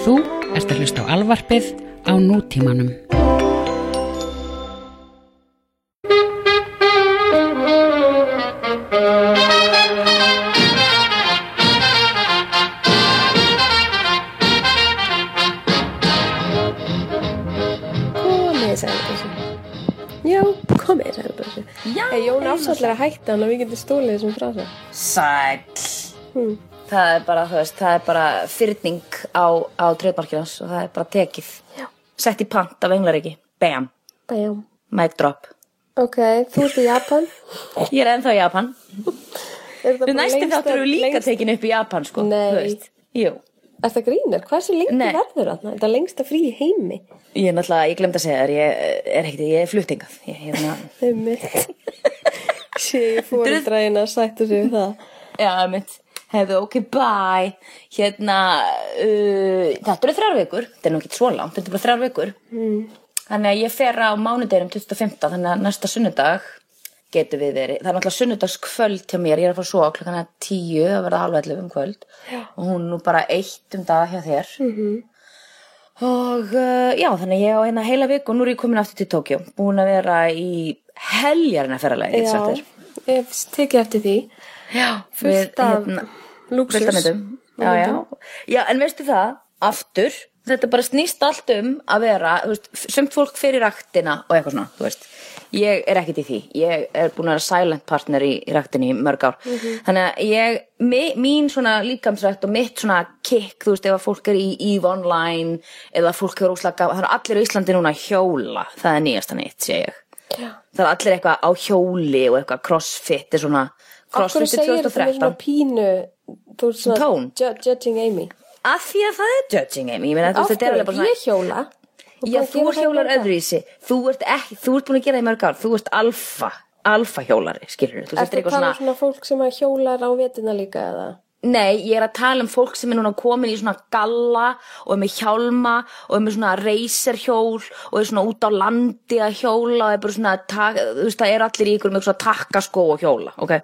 Þú ert að hlusta á alvarpið á nútímanum. Jón afsallar að hætta hann að við getum stólið þessum frasa. Sæll. Hmm. Það er bara, þú veist, það er bara fyrning á, á treyðmarkinans og það er bara tekið. Já. Sett í pant af englaríki. Bam. Bæjum. Mic drop. Ok, þú ert í Japan. Ég er ennþá í Japan. Það Við næstum þáttur eru líka lengst- tekin upp í Japan, sko. Nei. Er það grínir? Hversu lengi verður þarna? Þetta lengsta frí heimi. Ég er náttúrulega, ég glemt að segja þér, ég er ekkert, ég er fluttingað. Ég, hérna, Heimi. Sé, ég fór að dræna að sættu sig við það. já, mitt. Hefðu, ok, bye. Hérna, uh, þetta eru þrjár vikur. Þetta er nú ekki svo langt, þetta er bara þrjár vikur. Mm. Þannig að ég fer á mánudeginum 25. Þannig að næsta sunnudag getur við verið. Það er náttúrulega sunnudagskvöld til mér. Ég er að fara að sofa klokkan að tíu, það verða halv 11 um kvöld. Já. Og hún nú bara eitt um dag hjá þér. Mm. -hmm. Og uh, já, þannig að ég á hérna heila vik og nú er ég komin aftur til Tókjó. Búin að vera í heljarina ferðalagi, getur sagt Já, ég tekið eftir því. Já, Fullt af lúxus. Já, já. já, en veistu það, aftur, þetta bara snýst allt um að vera, þú veist, sumt fólk fyrir raktina og eitthvað svona, þú veist. Ég er ekkert í því. Ég er búin að vera silent partner í, í raktinni í mörg ár. Þannig að ég, mi, mín svona líkamsrækt og mitt svona kick, þú veist, ef að fólk er í EVE Online eða fólk er gaman, það er allir á Íslandi núna að hjóla, það er nýjasta nýtt, sé ég. Já. Það er allir eitthvað á hjóli og eitthvað crossfit er svona, Akkur crossfit er segir þetta með 2013. svona pínu, þú ert svona Tón. ju judging Amy. Af því að það er judging Amy, ég meina þú Af veist þetta er alveg bara svona Ég hjóla. Og Já, bara þú gera það hjólar í mörg ár. öðruvísi Þú ert ekki, þú ert búin að gera það í mörg ár Þú ert alfa, alfa hjólari, skilur Þú Ertu að tala um svona svona fólk sem að hjólar á vetina líka eða? Nei, ég er að tala um fólk sem er núna komin í svona galla og er með hjálma og er með svona racerhjól og er svona út á landi að hjóla og er bara svona, þú veist, það er allir í ykkur með svona takkaskó og hjóla, ok?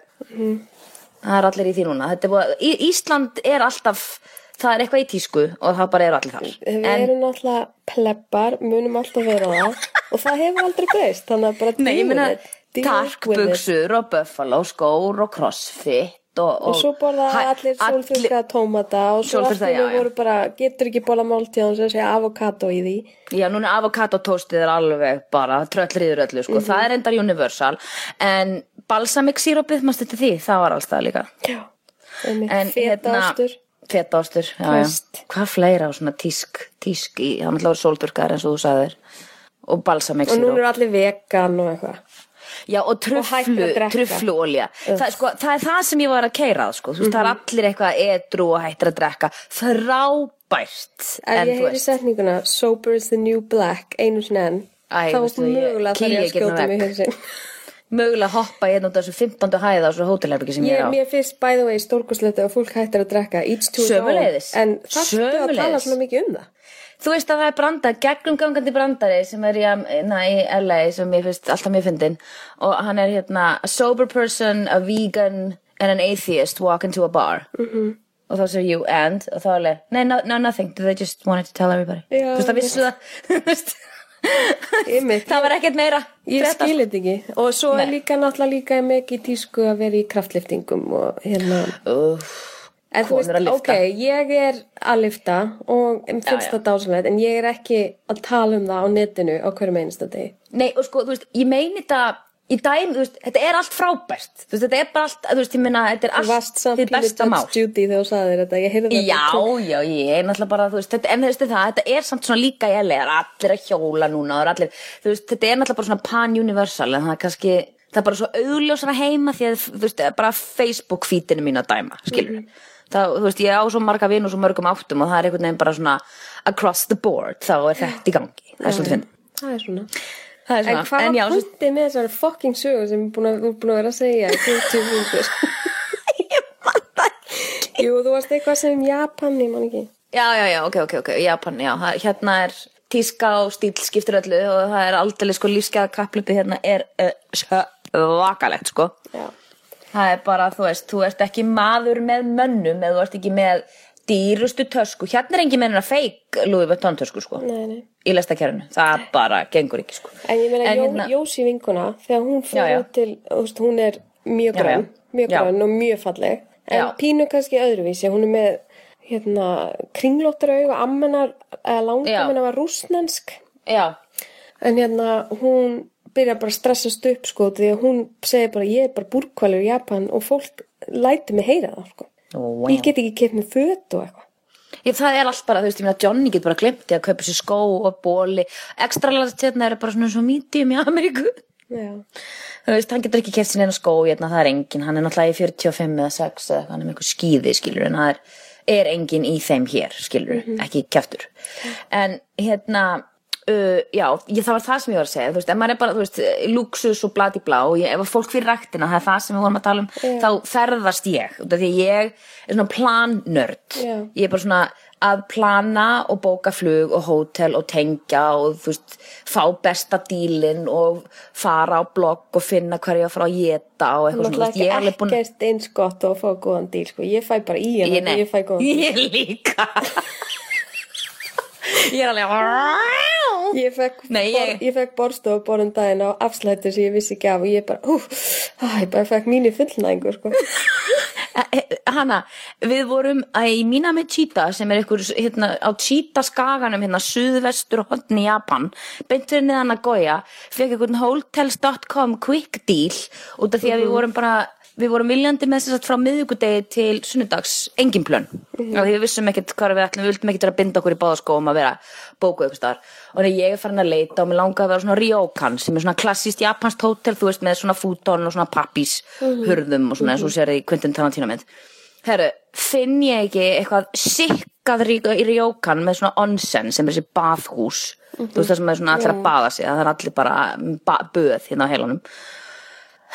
Það er allir í því núna. Er búið, Í, Ísland er alltaf, það er eitthvað í tísku og það bara eru allir þar. Við erum náttúrulega plebbar, munum alltaf vera það og það hefur aldrei breyst, þannig að bara Nei, ég it. takkbuxur og buffalo skór og crossfit og, Og svo borða Hæ- allir sólþurka tómata og svo Sólþurrkaða, allir já, já. voru bara, getur ekki bóla máltíðan sem segja avokado í því. Já, núna avokadotóstið er alveg bara tröllriður öllu, sko. Það er endar universal. En balsamic sírópið, maður styrti því, það var alls það líka. Já. En feta ástur. Feta ástur, já, já. Prest. Hvað fleira á svona tísk, tísk í, það maður lágur sóldurkar eins og þú sagðir. Og balsamic Og nú eru allir vegan og eitthvað. Já, og að drekka. trufluolja. Það, sko, það er það sem ég var að keira, sko. Þú veist, það er Mhm. allir eitthvað edru og hættir að drekka. Frábært. Ef ég heyri setninguna Sober is the new black einu sinni enn þá veistu, ég- mögulega að ekki inn á skjóta mig vegg. hausinn mögulega hoppa ég út af þessu 15. hæða á þessu hótelherbyggi sem ég er á. mér finnst by the way stórkoslegt að fólk hættir að drekka each to his own en þarftu að tala svona mikið um það Þú veist að það er brandar, gegnumgangandi brandari sem er í, na, í LA sem ég finnst alltaf mjög fyndin og hann er hérna a sober person, a vegan and an atheist walk into a bar. Mhm. -hmm. og þá segir you and? Og þá er alveg, nei, no, no, nothing. They just wanted to tell everybody. Já, þú veist það vissu það. Það var ekkert meira. Ég Frétta- skil þetta ekki. Og svo er Nei. líka náttúrulega líka mikið tísku að vera í kraftliftingum og hérna. Úff, En þú Konur veist, að lyfta. ok, ég er að lifta og em finnst já. það dásanlegt en ég er ekki að tala um það á netinu á hverjum einasta degi. Nei, og sko, þú veist, ég meini þetta í dæmi, þú veist, þetta er allt frábært þú veist, þetta er bara allt, þú veist, ég meina þetta er Þú allt varst samt hið pínu besta mál Judge Judy þegar þú sagði þetta, ég heyrði þetta. Já, já, ég er náttúrulega bara, þú veist, þetta, en þú veist það, þetta er samt svona líka í það er allir að hjóla núna, er allir, þú veist, þetta er náttúrulega bara svona pan-universal, en það er kannski, það er bara svo augljósara heima því að, þú veist, bara Facebook-fítinu mín að dæma, skilur Mhm. Það, þú veist, ég á svo marga vinn og svo mörgum áttum og það er einhvern veginn bara svona across the board, þá er þetta í gangi, það er svolítið fyndið. Það er svona. Það er svona, hvað en já, var punktið með þessari fucking sögu sem þú er búin að, er vera að segja í 40 mínútur? Jú, þú varst eitthvað sem Japan, ég man ekki. já, já, já, ok, ok, ok, Japan, já, það, hérna er tíska og stíl skiptir öllu og það er aldrei sko lífskeða kapplöpi hérna er uh, svakalegt, sko. Já. Það er bara, þú veist, þú ert ekki maður með mönnum eða þú ert ekki með dýrustu tösku hérna er engin meina feik Louis Vuitton tösku sko Nei, nei. í lestakjærinu, það bara gengur ekki sko En ég meina, En Jó, hérna- Jósi vinkuna, þegar hún fyrir til, þú veist, hún er mjög já. mjög Já. grönn og mjög falleg. En Já. pínu kannski öðruvísi, hún er með, hérna, kringlóttar auga, ammenar, eða langammenar var rúsnensk. já, En hérna, hún byrjar bara að stressast upp, sko, því að hún segir bara, ég er bara búrkvalur í Japan og fólk læti mig heyra það, sko. wow. Ég get ekki með föt og eitthvað. Ég, það er allt bara, þú veist, ég meina Johnny getur bara glemt að kaupa sér skó og bóli ekstra last hérna er bara svona svo medium í Ameríku Já. þú veist, hann getur ekki keft sér eina skó hérna, það er engin, hann er náttúrulega í 45 eða 6 eða eitthvað, hann er með eitthvað skýði, skilur en það er, er engin í þeim hér skilur, ekki keftur en hérna uh, já, ég, það var það sem ég var að segja þú veist, ef maður er bara, þú veist, luxus og bladi blá og ég, ef fólk fyrir ræktina, það er það sem við vorum að tala um, þá ferðast ég út af því ég er svona plannörd Já. ég er bara svona að plana og bóka flug og hótel og tengja og þú veist, fá besta dílin og fara á blogg og finna fara að geta og eitthvað svona, þú veist, ég er alveg búin ekkert eins gott að fá góðan díl, sko. Ég fæ bara í nei, og ég fæ góðan díl. ég líka ég er alveg Ég fekk, fekk borstof borðum daginn á afslætti sem ég vissi ekki af og ég bara, hú, á, ég bara fekk mín í fullnæðingu, sko. Hanna, við vorum að í Minami Chita sem er ykkur hérna, á Chita skaganum hérna suðvestur hodn í Japan beint fyrir niðan að gója fekk einhvern hotels.com quick deal út af því að við vorum bara við vorum viljandi með þess að frá miðvikudegi til sunnudags, engin plön. Mm -hmm. því við vissum ekkert hvað við ætlum, við vildum ekkert að binda okkur í báðaskóum að vera bóku ykkur staðar. Og þannig ég er farin að leita og mér langaði að vera svona ryokan sem er svona klassíst japanskt hótel þú veist með svona fúton og svona pappís hurðum og svona eins og sér í Quentin Tarantino mynd. Herru, finn ég ekki eitthvað sikkað í rjókan með svona onsen sem er þessi baðhús þú veist það sem er svona allir að baða sig það er allir bara ba böð hérna á heilanum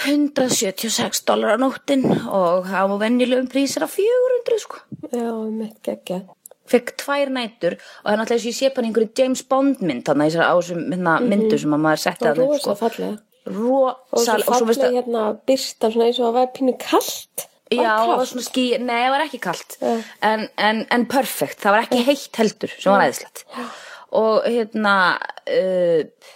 176 dólar á nóttin og á venjulegum prísir á 400 sko. Já, mitt geggja. fekk tvær nætur og það er náttúrulega að ég sé í einhverju James Bond mynd þannig að á þessum hérna, myndu sem að maður setti Það að var rosa fallega. Og svo fallega hérna byrstan svona eins og að vera pínu kallt. Var Já, það var svona ský, nei, það var ekki kalt. Já. en, en, en perfect, það var ekki heitt heldur sem var æðislegt. Og hérna uh,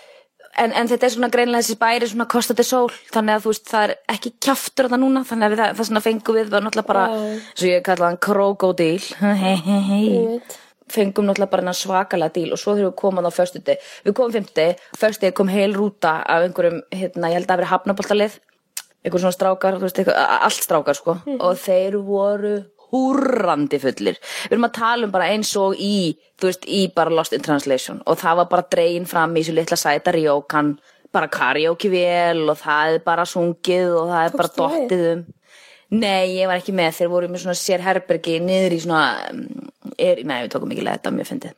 en, en þetta er svona greinlega þessi bæri svona kostandi sól, þannig að þú veist það er ekki kjaftur þetta núna, þannig að við, það, það svona fengum við náttúrulega bara, svo ég kallaði hann krokodil hei, hei, hei fengum náttúrulega bara svakalega díl og svo þegar við komum á föstudegi, við komum fimmtudegi föstudegi kom heil rúta af einhverjum hérna, ég held að það verið hafnaboltalið einhver svona strákar, þú veist, eitthvað, allt strákar sko, og þeir voru húrrandi fullir. Við erum að tala um bara eins og í þú veist, í bara Lost in Translation. Og það var bara dregin fram í þessu litla sæta rjókan, bara karaoke vel og það er bara sungið og það er bara Tókstu með? dottið um. Nei, ég var ekki með, þeir voru með svona sér herbergi niður í svona um, er, Nei, við tókum ekki leið, þetta mjög fyndið.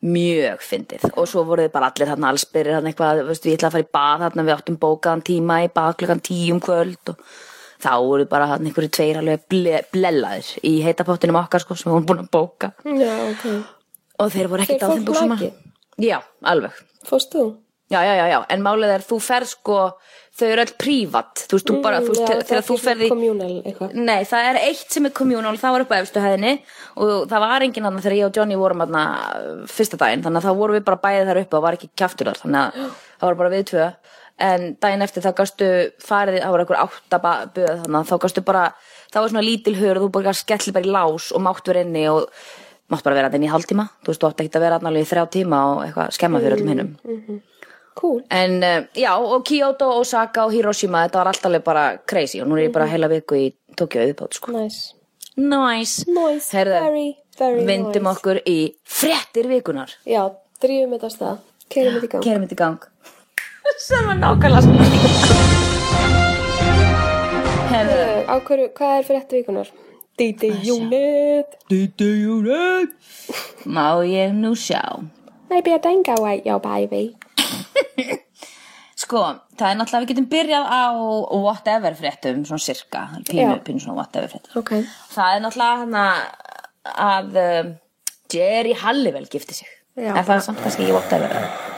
Mjög fyndið. Og svo voru þið bara allir þarna allsbyrðir Þarna eitthvað, veistu, ég ætla að fara í bað Þarna við áttum bókaðan tíma í bað klukkan tíum kvöld og þá voru bara einhverju tveir alveg ble, blellaðir í heitapottinum okkar sko sem við vorum búin að bóka. Já, ok. og þeir voru ekkert á þeim búksum nakið? Já, alveg. Fórst þú? Já, já, já, já, en málið er þú ferð sko þau eru öll prívat. Þú veist, þú bara, þú veist, Mm, Já, þegar þú ferði Communal eitthvað. Nei, það er eitt sem er communal, það var upp á efstu hæðinni og það var enginn annað þegar ég og Johnny vorum aðna fyrsta daginn, þannig að þá vorum við bara bæðið þar uppi og var ekki kjaftur þar, þannig að það var bara við tvö, en daginn eftir þá gastu farið, var einhver átta ba- böð, þannig að þá gastu bara það var svona lítil hör og þú bara skellir bara í lás og mátt vera inni og mátt bara vera inn í hálftíma, þú veist, þú átt ekki að vera alveg í þrjá tíma og eitthvað skemma fyrir öllum hinnum Cool. En uh, já, og Kyoto, Osaka og Hiroshima, þetta var alltaf bara crazy og nú er ég bara heila viku í Tokyo viðbót, sko. Nice. Nice. Nice. Herðu, Very, very vindum nice. okkur í fréttir vikunar. Já, drýjum þetta stað. Keirum þetta í gang. Kerum þetta í gang. Sem var nákvæmlega. Herðu, Á hverju, hvað er fyrir eftir vikunar? DJ Unit. má ég nú sjá. Maybe a dingo ate your baby. Sko, það er náttúrulega, við getum byrjað á whatever fréttum, svona sirka, pínu, pínu svona whatever fréttum. Ok. Það er náttúrulega hana að um, Jerry Halliwell gifti sig. Já. En það er samt kannski ekki whatever.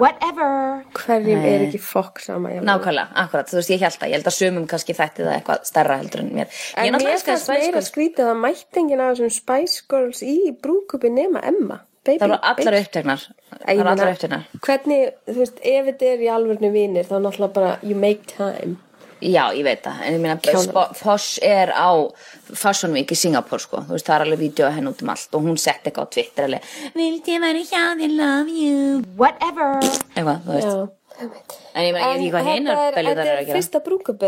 Whatever. hverjum Nei. er ekki fokk sama. Nákvæmlega, akkurat, þú veist, ég held að ég held að sumum kannski þætti það eitthvað stærra heldur en mér Ég En mér Spice meira Girls. skrítið að mættingin af þessum Spice Girls í brúkupi nema Emma. Baby, Það voru allar uppteknar Hvernig, þú veist, ef þetta er í alvörnu vinir þá náttúrulega bara you make time. Já, ég veit það, en ég meina. Spo- Posh er á Fashion Week í Singapore sko, þú veist, það er alveg vídeo að henn út um allt og hún sett eitthvað á Twitter alveg, vildi ég væri hjá þér, love you? Whatever. Eitthvað, þú veist, Já. en ég veit ekki hvað þetta er, þetta er fyrsta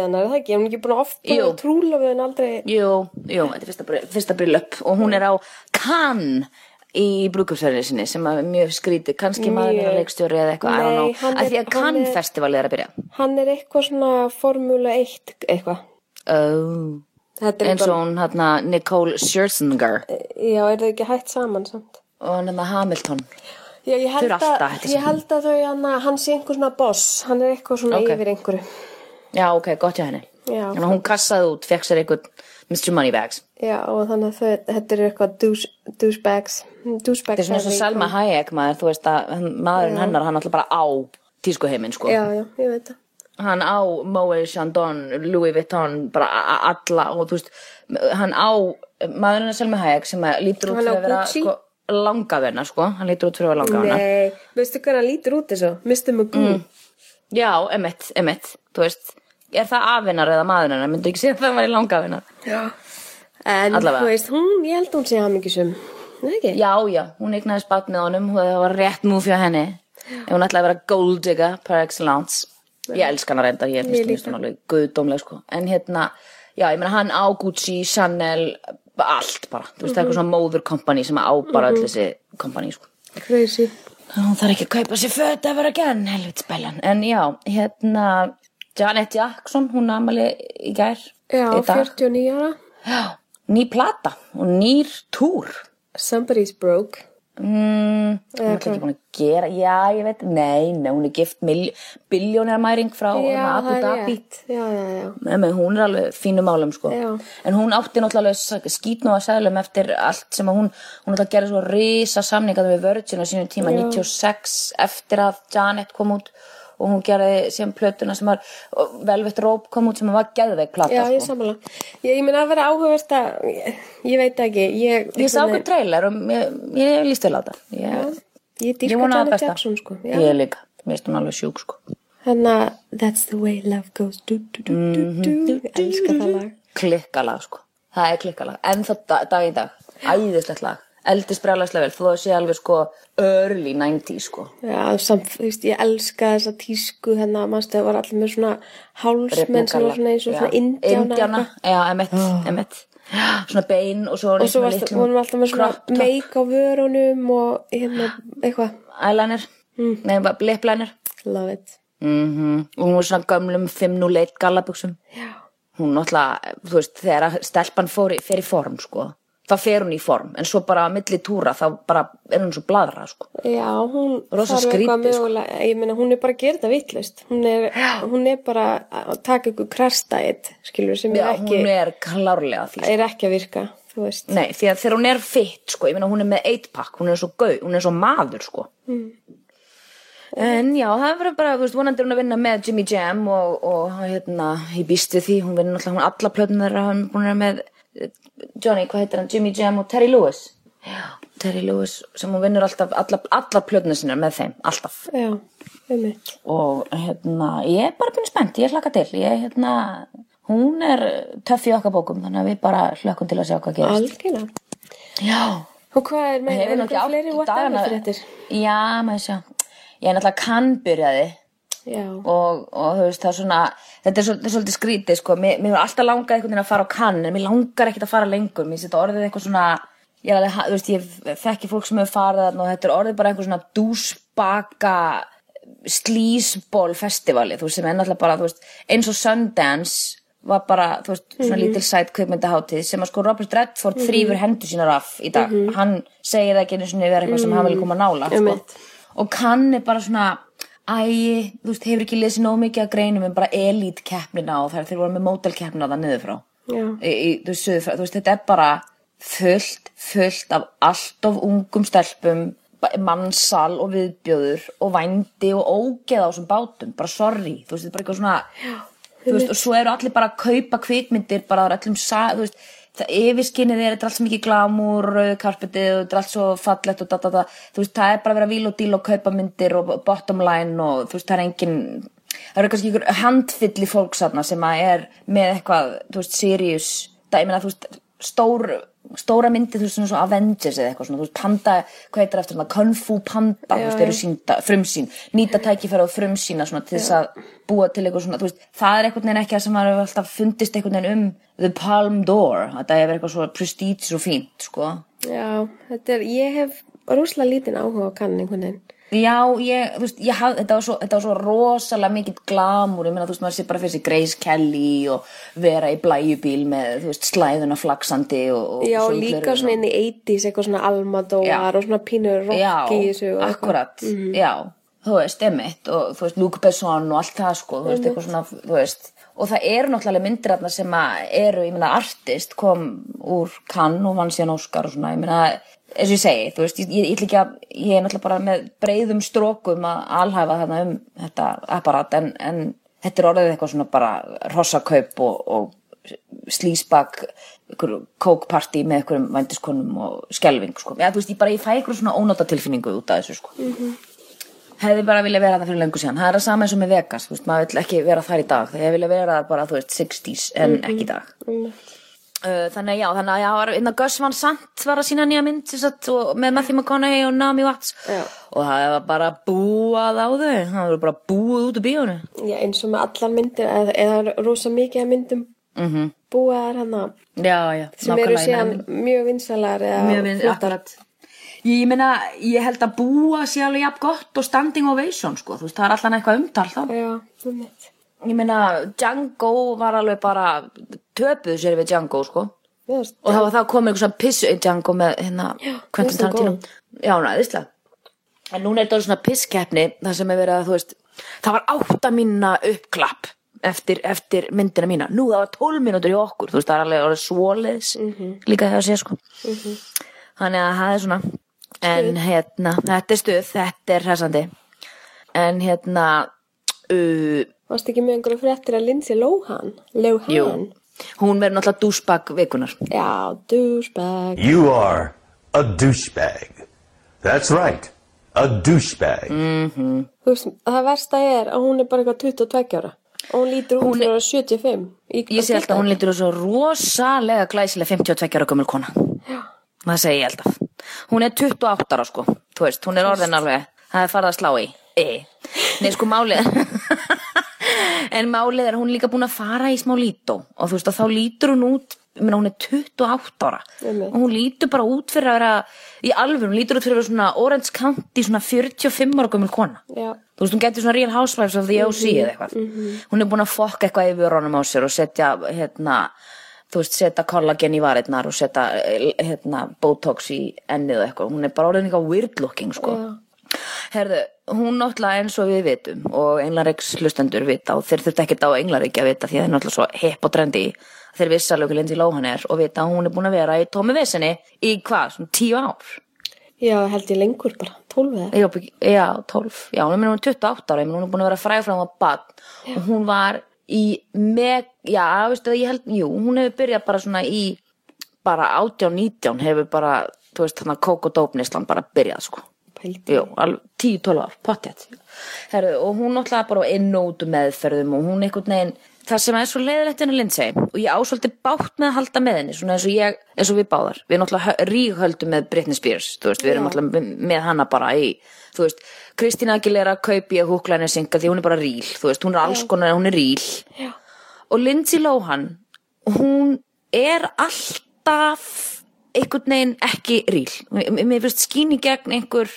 hennar, er það ekki? Hún er ekki búin að ofta og trúlofuð en aldrei... Jú, jú, þetta er fyrsta, brillöp og hún er á Cannes í brúkupsverðinu sinni sem er mjög skrítið, kannski maður er Mjög. leikstjóri eða eitthvað, hann af er- því að hann er- festivalið er að byrja Hann er eitthvað svona Formula 1 eitthvað. oh. Er eins og hún hérna Nicole Scherzinger Já, er það ekki hægt saman samt? og hann hérna Hamilton Já, ég held, alltaf að, ég saman. held að þau, hann, hann sé einhver svona boss, hann er eitthvað svona Ok. yfir einhverju. Já, ok, gott hjá henni. Já. Að hún kassaði út, fekk sér einhvern Mr. Moneybags. Já, og þannig að þau, þetta er eitthvað douche, douchebags, douchebags. Þetta er svona svo Salma Hayek maður, þú veist að maðurinn hennar, hann alltaf bara á tískuheiminn, sko. Já, já, ég veit það. Hann á Moët Chandon, Louis Vuitton, bara alla og þú veist, hann á maðurinn er Salma Hayek sem lítur út fyrir að vera, sko, langavenna, sko. Hann lítur út fyrir að vera langavenna. Nei, veistu hvað hann lítur út þessu? Mr. Magoo. Já, emitt, emitt, þú veist. Er það afinnar eða maðurinn hennar? Myndu ekki segja að það var í langavennar? Já. En, Allavega. þú veist, hún, ég held hún sé hamingisum. Nei, ekki? Já, já, hún eignaði spatt með honum. Og það var rétt múf hjá henni. Ef hún ætlaði að vera gold digger par excellence. Ég elska hana reyndar, ég Ég finnst hún alveg guðdómleg sko, en hérna já, ég meina hann á Gucci, Chanel allt bara, þú veist, það er eitthvað svona móður kompani sem á bara öll þessi kompani sko. Crazy. Að hún þarf ekki að kaupa sér föt ever again, helvits bæljan en já, hérna Janet Jackson, hún amali í gær Já, í dag. 49 ára. Já, ný plata og nýr túr Somebody's broke. Mm, hún er ekki búin að gera, já ég veit, nei, nei, hún er gift biljónir mæring frá já, Abu það Dhabi. Já, já, já. Nei, hún er alveg fínu málum sko. Já. En hún átti náttúrulega skýtnú að seglum eftir allt sem að hún, hún náttúrulega gerði svo risa samningaði við Virgin á sínum tíma, 96 eftir að Janet kom út og hún gerði sem plötuna sem var Velvet Rope kom út sem var geðveik plata Já, ég sko. samanlega. Ég, ég meina að vera áhugavert að, ég, ég veit ekki, ég... Ég sá okkur trailer og ég, ég líst vel á það. Ég, Ég ég vona Janet besta. Jackson, sko. Ég líka, mér finnst hún alveg sjúk sko. Þannig að that's the way love goes du, du, du, du, du. Mhm. Ég elska það lag. klikkalag sko það er klikkalag, en það dag í dag æðislegt lag, eldist brjálæslega vel þó að sé alveg sko early 90s sko. Já, samt, þú veist, ég elska þessa tísku hennar, mannstu, það var allir með svona hálsmenn sem var svona eins og svona indjána. indjána, já, emitt, emitt svona bein og svo, Og svo varst, vorum við alltaf með svona meik á vörunum og hérna, eitthvað. eyeliner, Mm. nei, lipliner Love it. mm og hún var svona gömlum 501 gallabuxum. Já. hún náttúrulega, þú veist, þegar að stelpan fór, í- fer í form sko þá fer hún í form, en svo bara að milli túra þá bara er hún svo bladra sko Já, hún Rosa þarf eitthvað skrítið, sko. mögulega, ég meina, hún er bara að gera þetta vittlust. Hún hún er bara að taka ykkur krastætt, skilur, sem já, er ekki, hún er klárlega því er ekki að virka, þú veist. Nei, því að þegar hún er fitt, sko, ég meina hún er með 8-pack, hún er svo gau, hún er svo maður, sko. En já, það verður bara, þú veist, vonandi hún að vinna með Jimmy Jam og, og hérna, ég býst við því, hún vinnur náttúrulega, hún alla plötun þeirra, hún er með Johnny, hvað heitir hann, Jimmy Jam og Terry Lewis. Já, Terry Lewis, sem hún vinnur alltaf, alla, alla plötuna sinna með þeim, alltaf. Já, um mitt. Og hérna, ég er bara búin spennt, ég hlaka til, ég, hérna, hún er töff í okkar bókum, þannig að við bara hlökkum til að sjá hvað gerist. Algjörlega. Já. Og hvað er með, er átt fleiri whatever fréttir? já, maður sjá ég er náttúrulega kann byrjaði Já, og, og þú veist það er svona þetta er, svolítið skrítið sko. Mér, mér er alltaf langað einhvern veginn að fara á kann en mér langar ekkert að fara lengur. Mér setja orðið eitthvað svona ég, alveg, þú veist, ég þekki fólk sem hefur farið þarna og þetta er orðið bara einhver svona dúsbaka slísból festivali þú veist sem er náttúrulega bara veist, eins og Sundance var bara þú veist svona lítil sæt kveikmyndahátíð sem að sko Robert Redford þrýfur hendur sínar af í dag. Hann segir ekki einu sinni vera eitthvað sem hann vil koma nála sko. Og kann er bara svona æ, þú veist, hefur ekki lesið nóg mikið að greinum en bara elite keppnina og þær þeir voru með mótel keppnina það niður frá. Já, þú, veist, þetta er bara fullt, fullt af allt of ungum stelpum mannsal og viðbjöður og vændi og ógeð á þessum bátum bara sorry, þú veist, þetta er bara eitthvað svona þú veist, og svo eru allir bara að kaupa kvikmyndir bara á öllum sa, þú veist það yfirskinnið er, þetta er allt svo mikið glamúr rauðu karpetið og þetta er allt svo fallegt og da, da, da. þú veist, það er bara að vera víl og díl og kaupa myndir og bottom line og þú veist, það er engin það eru kannski ykkur handfylli fólksatna sem að er með eitthvað, þú veist, serious það, ég meina, þú veist, stór stóra myndi, þú veist, svona svo Avengers eða eitthvað svona, þú veist, panda, hvað heitir eftir svona Kung Fu Panda, þú veist, eru sínda frumsýn, nýta tækifæra og frumsýna svona til þess að búa til eitthvað svona, þú veist, það er einhvern veginn ekki það sem hefur alltaf fundist einhvern veginn um The Palm d'Or, þetta hefur eitthvað svo prestige og fínt, sko. Já, þetta er, ég hef rúslega lítinn áhuga á kann einhvern veginn. Já, ég, þú veist, ég haf, þetta, var svo, þetta var svo rosalega mikið glamúr, ég meina, þú veist, maður sé bara fyrir sig Grace Kelly og vera í blæjubíl með, þú veist, slæðuna flaksandi og, og Já, og líka svona inn í 80s, eitthvað svona Almadóar og svona pínur rock já, í þessu. eitthvað. akkurat, já þú veist, emitt og þú veist, Luke Besson og allt það sko, þú veist, eitthvað svona þú veist, og það eru náttúrulega myndir þarna sem að eru, ég meina, artist kom úr Cannes og vann síðan Oscar og svona, ég meina, eins og ég segi þú veist, ég, ég, ég, ég er náttúrulega bara með breiðum strókum að alhæfa þarna um þetta apparat en, en þetta er orðið eitthvað svona bara rossakaup og, og slísbak kókparti með ykkurum vændiskonum og skelving sko. Já, þú veist, ég bara, ég fæ ykkur svona ónóta tilfinningu út af þessu sko. hefði bara vilja vera það fyrir löngu síðan. Það er það sama eins og með Vegas, þú veist, maður vill ekki vera þar í dag. Þegar ég vilja vera þar bara, þú veist, 60s en ekki í dag uh, þannig að já, þannig að já, innan Gus Van Sant var að sína nýja mynd sagt, og, með Matthew McConaughey og Naomi Watts Já. og það var bara búað á þau það var bara búið út úr bíónu Já, eins og með allar myndir, eða, eða rosa mikið myndum mm búaðar hann já, já, sem eru síðan mjög vinsalar eða Mjög vinn, flottar. Ég, meina, ég held að búa sé alveg jafn gott og standing ovation, sko, þú veist, það er alltaf eitthvað umtal þá. Já, um mitt. Ég meina, Django var alveg bara, töpuðu sér við Django, sko. Finnst- Og það var það komið einhver svona pissu í Django með, hérna, Quentin það Tarantino. Já, næðislega. En núna er þetta svona pisskeppni, það sem er verið að, þú veist, það var átta mínuna uppklapp eftir, eftir myndina mína. Nú, það var tólf mínútur í okkur, þú veist, það er alveg orðið svoleiðis, líka það að sé, sko. Þannig að það er svona, en hérna, þetta er stuð, þetta er hressandi. En hérna, uh, Varst ekki með einhverju fréttir að Lindsay Lohan? Lohan? jú, hún verður náttúrulega dúsbak vikunar. Já, douchebag. You are a douchebag. That's right. A douchebag. Þú veist, það versta er að hún er bara eitthvað 22 ára. Og hún lítur út Hún fyrir að vera 75. Í, Ég sé alltaf að hún lítur svo rosalega glæsilega 52 ára gömul kona. Já. Það segi ég alltaf. Hún er 28 ára sko, þú veist, hún er orðin alveg, það er farið að slá í. E. Nei sko málið, en málið er hún líka búin að fara í smá lító og þú veist að þá lítur hún út, ég meina hún er 28 ára Einmitt. og hún lítur bara út fyrir að vera, í alveg, hún lítur út fyrir að vera svona Orange County svona 45 ára gömul kona. Já. Þú veist, hún getur svona Real Housewives of the OC eða eitthvað. Hún er búin að fokka eitthvað yfir honum á sér og setja, hérna, þú veist, setja kollagen í varirnar og setja, eh, hérna, botox í ennið eitthvað. Hún er bara orðin eitthvað weird looking, sko. Já. Herðu, hún náttúrulega eins og við vitum og Englareiks hlustendur vita og þeir þurft ekki á Englareik að vita því að það er náttúrulega svo hipp og trendi þeir alveg hvað Lindsay Lohan er og vita að hún er búin að vera í tómi vesinni í hvað, svona tíu ár Já, held ég lengur bara. 12 eða. Já, bygg- já, 12, já, hún er hún er 28 ára, hún er búin að vera hún var bann og hún var í meg, já, veistu það, ég held, jú, hún hefur byrjað bara svona í bara 18, 19 hefur bara, þú veist, þannig að kók og dópnislan bara byrjað, sko. Jú, alveg 10-12 ár, pottet. Herðu, og hún náttúrulega bara inn og út um meðferðum og hún einhvern veginn, það sem er svo leiðilegt henni Lindsay og ég ásvöldi bátt með að halda með henni, svona eins og ég, eins og við báðar. Við náttúrulega ríghöldum með Britney Spears, þú veist, við erum náttúrulega með hana bara í, þú veist, Kristína Aguilera kaupi ég húklæni synga því hún er bara ríl, þú veist, hún er alls konar, hún er ríl. Já. Og Lindsay Lohan, hún er alltaf einhvern veginn ekki ríl. Mér finnst skín í gegn einhver,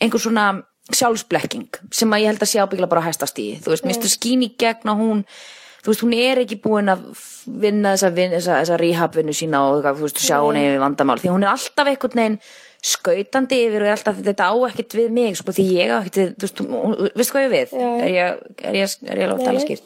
einhver svona sjálfsblekking sem að ég held að sé ábyggla bara að hæstast í. Þú veist, mér finnst skín í gegn að hún þú veist, hún er ekki búin að vinna þessa, þessa, þessa rehab-vinnu sína og þú veist, sjá hún yfir vandamál því hún er alltaf einhvern veginn skautandi yfir og er alltaf þetta á ekkert við mig sko, því ég á ekkert við, þú veist, hún- veistu hvað ég við? Já. Er ég, er ég, er ég Nei. skýrt?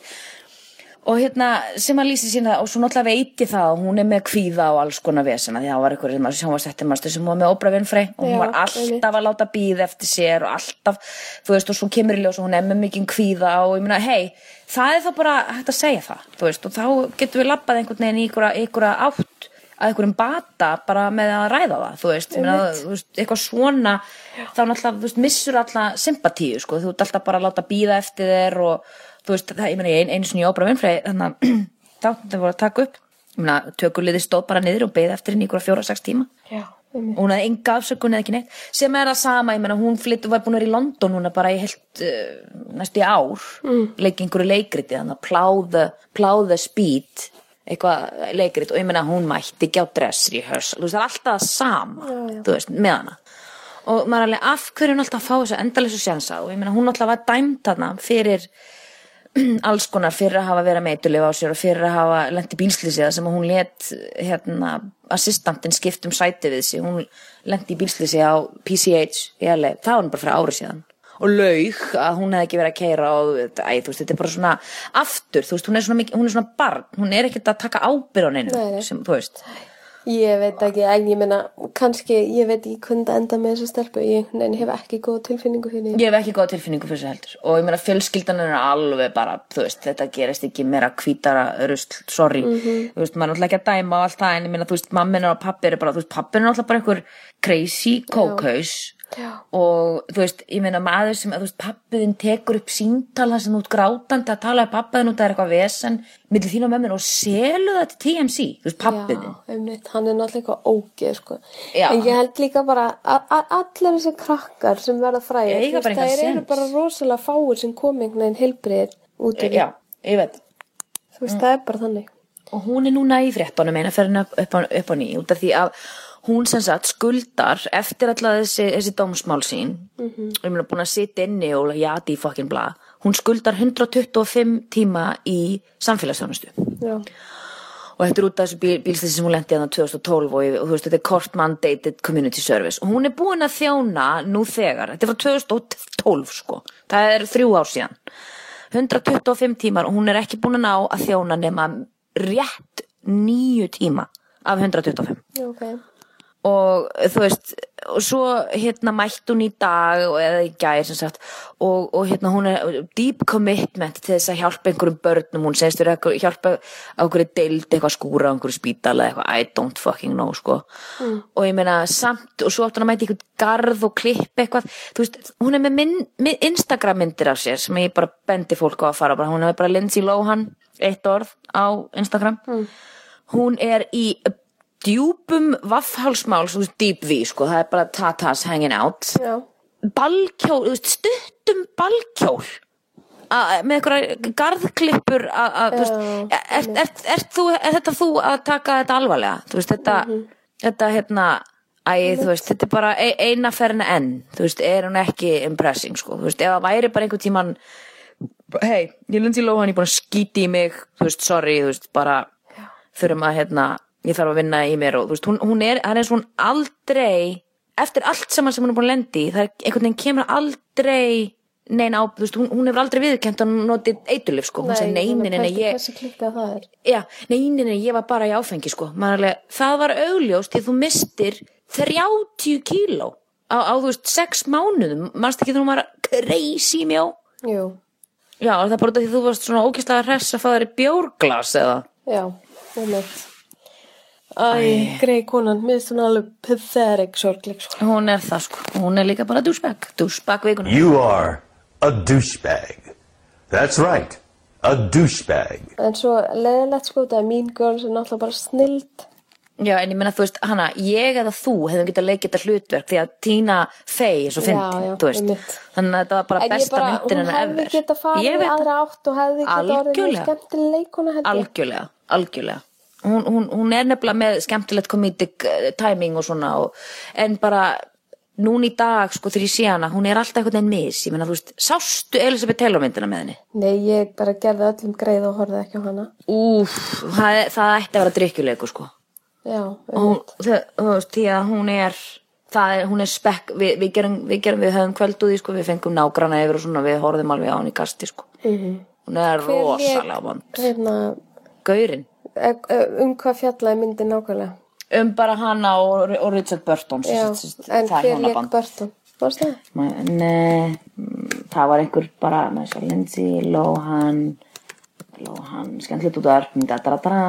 Og hérna sem að lýsi sína og svo náttúrulega veit ég það að hún er með kvíða og alls konar vesena því að það var eitthvað sem að sjónvastættir maður sem var með Oprah Winfrey og hún var alltaf að láta býða eftir sér og alltaf, þú veist, og svo kemur í ljós og hún er með mikið kvíða og ég meina, hei það er þá bara hægt að segja það, þú veist og þá getum við labbað einhvern veginn í einhverja, átt að einhverjum bata bara með að ræða það, þú veist, meina, þú veist eitthvað svona, þá náttúrulega þú veist, missur alltaf sympatíu, sko þú ert alltaf bara að láta býða eftir þér og þú veist, það, ég meina, ég ein, einu sinni í Óbra Vinfrey þannig að þáttum þau voru að taka upp ég meina, tökuliði stóð bara niður og beið eftir henni í einhverja fjóra, sex tíma Já, og hún hafði enga afsökun eða ekki neitt sem er það sama, ég meina hún flyttu var búin að vera í London núna bara í heilt uh, næstu í ár, mm. leik einhverju leikriti þannig að plow the speed eitthvað leikrit og ég meina hún mætti ekki á dress rehearsal, þú veist það er alltaf sama Já, já. þú veist, með hana og maður er alveg af hverju er hún alltaf að fá þessu endalessu sjansa og ég meina hún alltaf var dæmt þarna fyrir alls konar fyrir að hafa verið meitulif á sér og fyrir að hafa lent í bílslýsið sem hún let hérna, assistantin skipt um sæti við sig. Hún lent í bílslýsið á PCH í LA, það var bara fyrir ári síðan. Og laug að hún hefði ekki verið að keira og æ, veist, þetta er bara svona aftur, veist, hún er svona, mikið, hún er svona barn. Hún er ekkert að taka ábyrð á neinu Nei, nei. sem, þú veist, Ég veit ekki, en ég meina, kannski, ég veit ekki hvernig það enda með þessa stelpu, ég hef ekki góð tilfinningu fyrir því. ég hef ekki góða tilfinningu fyrir þessu heldur. Og ég meina fjölskyldan er alveg bara þú veist, þetta gerist ekki meira hvítara rusl, sorry, þú veist, maður er náttúrulega ekki að dæma og allt það, en ég meina, þú veist, mammin og pappi er bara, þú veist, pappi er náttúrulega bara einhver crazy kókaus Já. og þú veist, ég meina maður sem, þú veist, pappiðin tekur upp síntala sem út grátandi að tala um pappiðin út að er eitthvað vesen millir þín og mömmin og selu það til TMC, þú veist, pappiðin Já, einmitt, hann er náttúrulega eitthvað ógeð, sko. En ég held líka bara að að allir þessi krakkar sem verða engan það eru bara rosalega fáir sem kom einhvern veginn heilbriðir út í já, ég veit Þú veist, það er bara þannig. og hún er núna í fréttunum eina fyrir upp, á, upp á ný út af því að hún sem sagt skuldar eftir alltaf þessi, þessi dómsmál sín. Og ég meina búin að sitja inni og jati í fokkin blað hún skuldar 125 tíma í samfélagsþjónustu. Já, og þetta er út af þessu bíl, bílslissi sem hún lendi að 2012 og, og þú veist þetta er court mandated community service. Og hún er búin að þjóna nú þegar, þetta er frá 2012 sko, það er þrjú ár síðan. 125 tímar og hún er ekki búin að ná að þjóna nema rétt nýju tíma af 125 já, ok. Og þú veist og svo hérna mætt hún í dag og eða í gær sem sagt og, og hérna hún er deep commitment til þess að hjálpa einhverjum börnum. Hún segist verið að hjálpa á einhverju deild eitthvað skúra á einhverju spítala eitthvað I don't fucking know sko. Og ég meina samt og svo átt hún að mæta einhvern garð og klipp eitthvað. Þú veist hún er með, minn, með Instagram myndir af sér sem ég bara bendi fólk á að fara bara, hún er bara Lindsay Lohan eitt orð á Instagram. Hún er í djúpum vaffhálsmál svo deep V sko, það er bara tatas hanging out. Já, balkjól, veist, stuttum balkjól. A- með einhverja garðklippur a- a- þú veist, Já, er, er, er, er, þú, er þetta þú að taka þetta alvarlega? Veist, þetta, þetta hérna Æ, veist, þetta er bara e- eina ferna enn, þú veist, er hún ekki impressing, sko, þú veist, ef það væri bara einhvern tíman hei, ég er Lindsay Lohan, ég er búin að skíti í mig þú veist, sorry, þú veist, bara þurfum að, hérna, ég þarf að vinna í mér og þú veist, hún, hún er, það er eins og hún aldrei, eftir allt saman sem hún er búin að lendi, það er einhvern veginn kemur aldrei neina á, þú veist, hún, hún hefur aldrei viðkent að hún notið eitulif, sko, hún segi neinin en ég, er. já, neinin en ég var bara í áfengi, sko, maður alveg, það var augljóst því þú mistir 30 kíló á, á, þú veist, 6 mánuðum, mannst ekki hún var crazy mjó, Jú, Já, er það bara út af því þú varst svona ógæslega hress að fá þér bjórglas eða? já, einmitt. Æ, grei konan, mér finnst hún alveg pathetic sorgleg, sko. Hún er það sko, hún er líka bara douchebag, douchebag vikuna. You are a douchebag. That's right. A douchebag. En svo leðilegt sko, það er Mean Girls er náttúrulega bara snild. Já, en ég meina þú veist, hana, ég eða þú hefðum getað leikið þetta hlutverk því að Tina Fey er svo Já, fyndin, já, þú veist. einmitt. Þannig að þetta var bara En besta bara, myndin hún hennar hefði ever. geta farið Ég í veit það. aðra átt og hefði geta orðið skemmtileg leikona held ég. Algjörlega, algjörlega. Hún, hún, hún er nefnilega með skemmtilegt comedic uh, timing og svona og, en bara núna í dag sko þegar ég sé hana, hún er alltaf einhvern veginn mis, ég meina þú veist, sástu Elisabeth Taylor myndina með henni? Nei, ég bara gerði öllum greið og horfði ekki á hana. Úf, það, það ætti að vera drikkjuleikur sko. Já, og þú veist, því að hún er það er, hún er spekk við, við, gerum, við gerum, við höfum því sko, við fengum nágrana yfir og svona, við horfðum alveg á hann í kasti sko. Hún er rosalega vond. Hérna, Gaurin, e- um hvað fjallaði myndi nákvæmlega? um bara hana og, og Richard Burton Já, sagt, en það er hver hjónaband. Burton? Varst það? Nei, það var einhver bara með svo Lindsay Lohan Lohan, skemmtilegt út af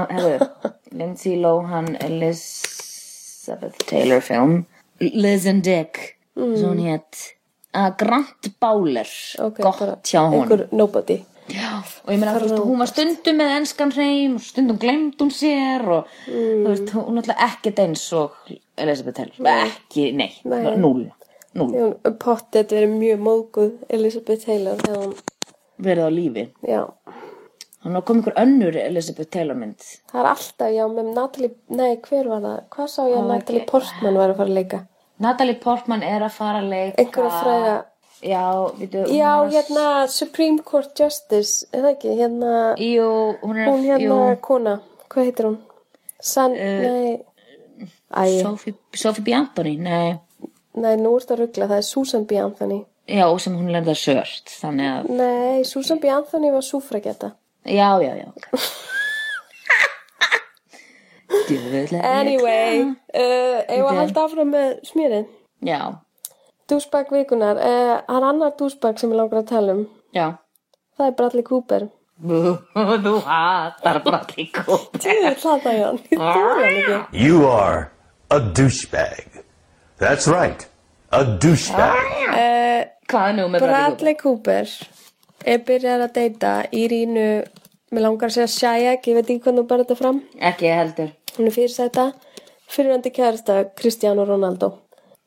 hefur, Lindsay Lohan Elizabeth Taylor film Liz and Dick mm. svo hún hétt uh, Grant Bowler Ok, gott hjá hún Einhver nobody. Já, og ég meina, þú veist, hún var stundum með enskan hreim og stundum glemd hún sér og þú veist, hún er alltaf ekkert eins og Elizabeth Taylor, ekki, nei, Nei. núl, núl, Hún pottet verið mjög móðguð Elizabeth Taylor þegar hún, verið á lífi. já. Hann var komið ykkur önnur Elizabeth Taylor mynd. Það er alltaf, já, með Natalie, nei, hver var það? Hvað sá ég að Natalie Portman var að fara að leika? Natalie Portman er að fara að leika. Einhverja fræga, Já, þú. já, hérna, Supreme Court Justice, er það ekki, hérna, Jú, hún er hún hérna, jú, kona, hvað heitir hún? San, nei, æ, Sophie, Sophie B. Anthony, nei. nei, nú ertu að ruggla, það er Susan B. Anthony. Já, sem hún lærði að sört, þannig að, Nei, Susan B. Anthony var súfragetta. já, já, já. er Anyway, uh, að Bíddu. halda áfram með smjörið. Já, Dúsbag vikunar, uh, hann annar dúsbag sem ég langar að tala um. já. Það er Bradley Cooper. Þú hatar Bradley Cooper. Ég hlata hann, ég þóla hann ekki. You are a douchebag. That's right. A douchebag. Hvað er nú með Bradley Cooper? Bradley Cooper er byrjar að deyta í rínu, mér langar að segja Shayek, ég veit ekki hvernig þú bara þetta fram. Ekki heldur. Hún er fyrirsæta, fyrirvændi kærasta Cristiano Ronaldo.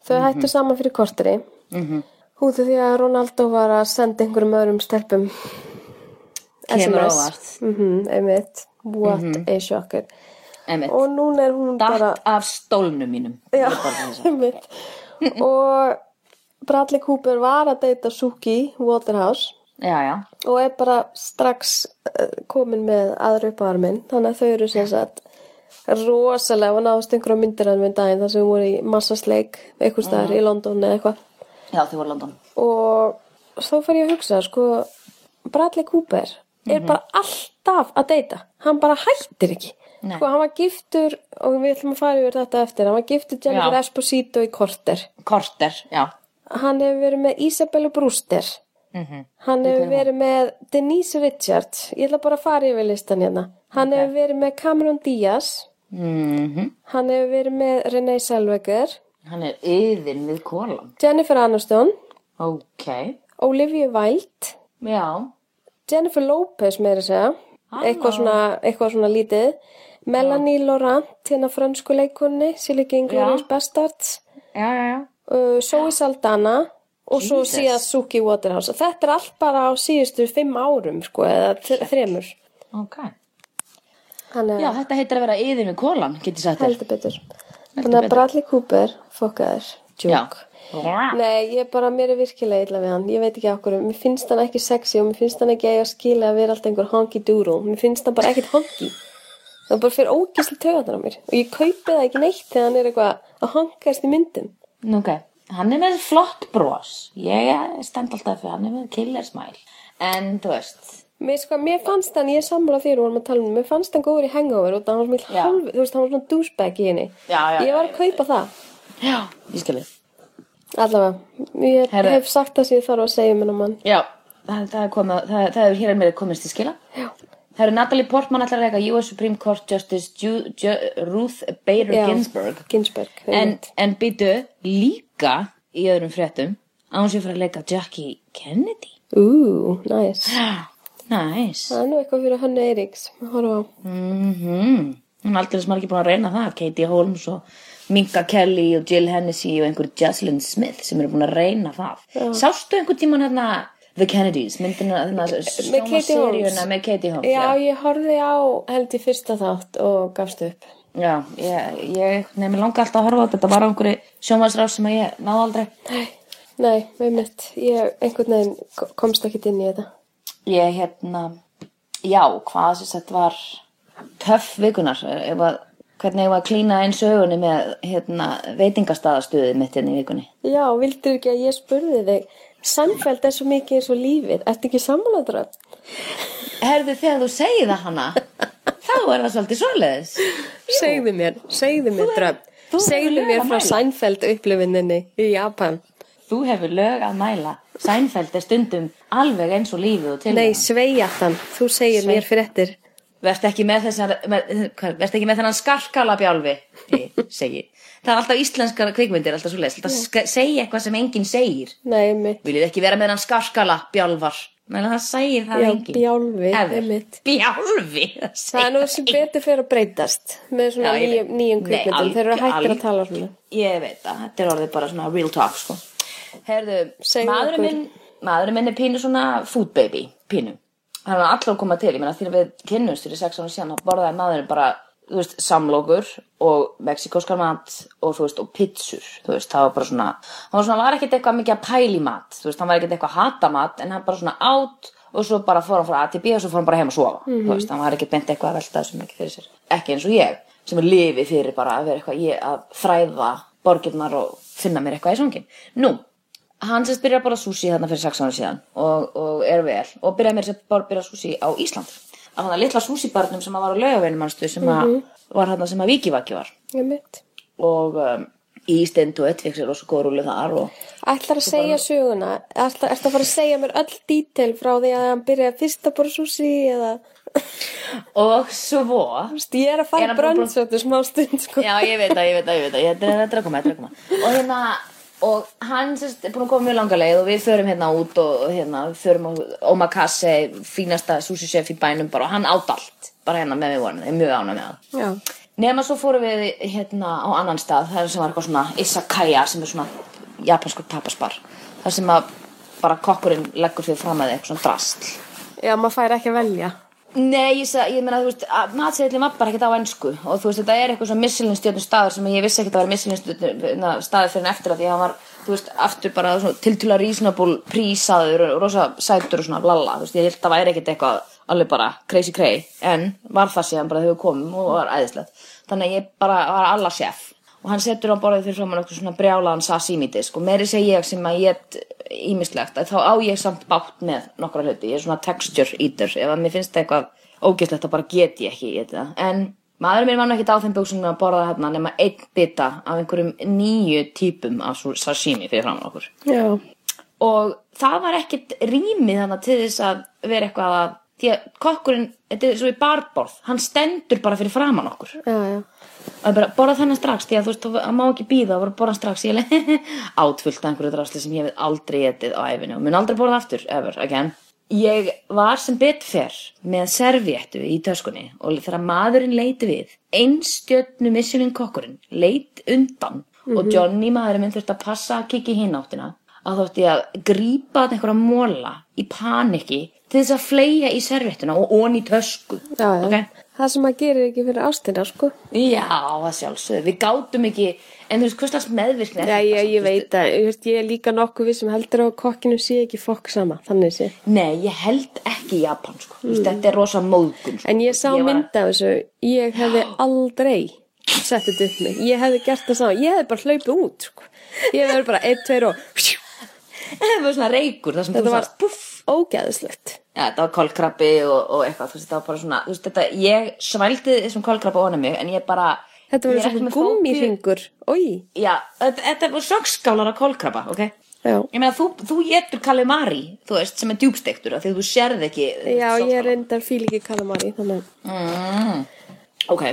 Þau hættu saman fyrir korteri. Mm -hmm. Húðu því að Ronaldo var að senda einhverjum öðrum stelpum Kemur óvart. Mhm, einmitt. What a shocker. Er hún bara... Af stólnum mínum. Já, einmitt. og Bradley Cooper var að deyta Suki Waterhouse Já, já. og er bara strax uh, komin með aðra upp á arminn. Þannig að þau eru sem sagt rosalega og náðust einhverja myndir hann við daginn þar sem við voru í massasleik eitthvað staðar í London eða eitthvað. Já, þau voru London. og þá fer ég að hugsa sko, Bradley Cooper er bara alltaf að deyta. Hann bara hættir ekki. Nei. sko, hann var giftur og við ætlum að fara yfir þetta eftir. Hann var giftur Jennifer Já. Esposito í korter. Korter, já. hann hefur verið með Isabella Brewster. Hann hefur verið með Denise Richards. Ég ætla bara að fara yfir listan hérna. Hann hefur verið með Cameron Diaz Mm hann hefur verið með Renee Zellweger. Hann er yðin við kólan. Jennifer Aniston. Ok. Olivia Wilde. Já. Jennifer Lopez meira að segja. Eitthvað svona, eitthvað svona lítið. Melanie Laurent, hérna frönsku leikunni Silly Inglourious Bastards. Já, já, já. uh, Zoe Saldana og svo Jesus. síðan Suki Waterhouse. Þetta er allt bara á síðustu fimm árum sko, eða þremur. Ok. Þannig Já, að þetta heitir að vera yðin við kólan, get ég sagt þér. heldur betur Þannig að Bradley Cooper fokkaður joke Já. Nei, ég bara, mér er virkilega illa við hann Ég veit ekki okkur, mér finnst hann ekki sexy og mér finnst hann ekki eiga að skila að vera alltaf einhver honky doodle Mér finnst hann bara ekkert honky Það bara fyrir ógisli töðanar á mér Og ég kaupi það ekki neitt þegar hann er eitthvað að honkast í myndum Nú, ok. Hann er með flott bros. Ég stend alltaf fyrir hann er með killer smile. En, þú veist, Mér, sko, mér fannst hann, ég er sammála þér og vorum að tala um, mér fannst hann góður í hangover og það var Já. hálf, þú veist, hann var svona douchebag í henni Já, já, Ég já, var að kaupa það já, ég skilði. Allavega, ég Herra. hef sagt það sem ég þarf að segja um hennar mann Já, það, það er komið, það, það er hér er mér komist til skila. Já. Það eru Natalie Portman allar reyka US Supreme Court Justice Ju, Ju, Ruth Bader Já, Ginsburg. Ginsberg En, en býtu líka í öðrum fréttum að hún sé fyrir að leika Jackie Kennedy. Ú, næs Næs. Það er nú eitthvað fyrir Hönnu Eiríks. Mm Hún er aldrei ekki búin að reyna það. Katie Holmes og Minka Kelly og Jill Hennessy og einhver Jocelyn Smith sem eru búin að reyna það. Sástu einhvern tímann hérna The Kennedys, myndina Með með Katie Holmes. Já, ég horfði á held í fyrsta þátt og gafst upp. Já, ég, ég nefnir langa alltaf að horfa á þetta, á einhverju sjónvarsráð sem ég náði aldrei. Nei, nei, með mitt. Ég einhvern veginn ko- komst ekkit inn í þetta. Ég hérna, já, hvað sem sagt var töff vikunar, að, hvernig ég var að klína einn sögunni með hérna veitingastaðastuðið mitt hérna í vikunni. Já, vildur ekki að ég spurði þig Sannfæld er svo mikið eins og lífið. Ertu ekki sammálaður? Herðu þegar þú segir það hana þá er það svolítið svoleiðis Segðu mér, segðu mér hefur Segðu mér frá. Sænfeld upplifinninni í Japan. Þú hefur lög að mæla Sænfeld er stundum alveg eins og lífið og til Nei, sveijatan, þú segir Svei- mér fréttir. Verst ekki með þessar með, hvað, Verst ekki með þennan skarkala bjálfi segi Það er alltaf íslenskar kvikmyndir alltaf svo leis Alltaf segja eitthvað sem enginn segir Nei, mitt. Viljið ekki vera með þennan skarkala bjálfar Nei, það segir það Já, enginn bjálfi, Ever. einmitt. Bjálfi Það er nú sem betur fyrir að breytast með svona Já, nýjum, nýjum kvikmyndum. Þeir eru hættir alg- að tala svona. Ég veit það, þetta er orðið bara svona real talk sko. Herðu, maðurinn minn, maðurinn minn er pínu svona food baby, pínu. Hann er alltaf að koma til, ég meina því að við kynnumst fyrir sex ára síðan, þá borðaði maðurinn bara, þú veist, samlokur og mexikóskar mat og þú veist, og pizzur, þú veist, það var bara svona, hann var svona, var ekkert eitthvað mikið að pæli mat, þú veist, hann var ekkert eitthvað að hata mat, en hann bara svona átt og svo bara fór hann frá A til B og svo fór hann bara heim að sofa, þú veist, hann var ekkert beint eitthvað að velta þessu mikið fyrir sér, ekki eins og ég, sem er lifi fyrir bara að vera eitthvað, ég að þræða borgirnar og finna mér eitthvað í svongin. Nú, hann sérst byrjar að borða sushi þarna fyrir sex ára síðan og, og er vel og byrjaði mér að borða sushi á Ísland á hann að litla sushi barnum sem að var á laugaveinum mannstu sem að var hann sem að vikivaki var Ég mitt. og um, í stendu og fekk sér og svo góð rúlu þar Ætlar að segja söguna, ætlar, ætlar að fara að segja mér öll dítel frá því að hann byrjaði fyrst að bora súsi eða, og svo Þú veist, ég er að fara að- bröndsötu smá stund, sko. Já, ég veit það, ég veit það, ég veit er- þetta er að koma, þetta er að koma. Og hérna, og hann sérst, er búin að koma mjög langa leið og við förum hérna út og, hérna, förum á Omakase, fínasta sushi chef í bænum bara og hann átt allt, bara hérna með við vorum, það er mjög ánað með. Já. Nefna svo fórum við hérna á annan stað, það sem var eitthvað svona Isakaya sem er svona japanskur tapasbar. Það sem að bara kokkurinn leggur fyrir fram að þig eitthvað svona drastl. Já, maður fær ekki að velja. Nei, ég, ég meina, þú veist, matseðlinn var bara ekkert á ennsku og þú veist, þetta er eitthvað svona misselinstjörnum staður sem ég vissi ekkert að vera misselinstjörnum staður fyrir en eftir að því að hann var, þú veist, aftur bara tiltúlega reasonable prísaður og rosa sætur og svona blalla, þú veist, ég held að það væri ekkert eitthvað alveg bara crazy cray, en var það síðan bara þegar við komum og var æðislegt. Þannig að ég bara var alla chef. Og hann setur á borðið fyrir framann okkur svona brjálaðan sashimi disk. Og meiri segi ég sem að ég ímislegt þá á ég samt bátt með nokkra hluti, ég er svona texture eater ef að mér finnst það eitthvað ógæslegt þá bara get ég ekki í þetta en maðurinn minn var nú ekkert á þeim buksunum að borða hérna nema einn bita af einhverjum nýju típum af sashimi fyrir framann okkur Já. og það var ekkert rýmið þannig til þess að vera eitthvað að því að kokkurinn, þetta er svo í barborð hann stendur bara fyrir framann okkur Já, já. Og ég bara borða þennan strax því að þú veist, það má ekki býða og bara borða strax ég er átfullt af einhverju drasli sem ég hef aldrei etið á æfinu og mun aldrei borða aftur, ever, again ég var sem betur fer með servéttu í töskunni og þegar maðurinn leiti við einstjötnu missulinn kokkurinn leit undan og Johnny maðurinn minn þurfti að passa að kikki hinn áttina að þótti að grípa einhverja móla í paniki til þess að fleia í servéttuna og onni í tösku Já, já. Ok? Það sem maður gerir ekki fyrir ástina, sko. Já, það sjálfsögðu, við gátum ekki en þú veist, hvers slags meðvirkni er Já, þetta ég, samt, ég þú veit að, ég, veist, ég er líka nokkuð við sem heldur á kokkinu sé ekki fokk sama, þannig sé. Nei, ég held ekki Japan, sko mm. Þetta er rosa móðgun, sko En ég sá var- mynd af þessu, ég hefði aldrei sett þetta upp mig. Ég hefði gert það saman, ég hefði bara hlaupið út, sko. Ég hefði bara einn, tveir og Það var svona reykur, það sem þú var sagst Puff ógæðislegt. Já, þetta var kolkrabbi og, og eitthvað, þú veist, þetta var bara svona Þú veist, þetta, ég svældi þessum kolkrabbi ofan mig En ég bara Þetta var svona gummiringur. Já, þetta, þetta var sögskálar af kolkrabba, ok já. Ég meina, þú, þú getur kalimari, þú veist, sem er djúbstektur af Því þú sérð ekki Já, ég reyndar fíl ekki kalamari, þannig að... Ok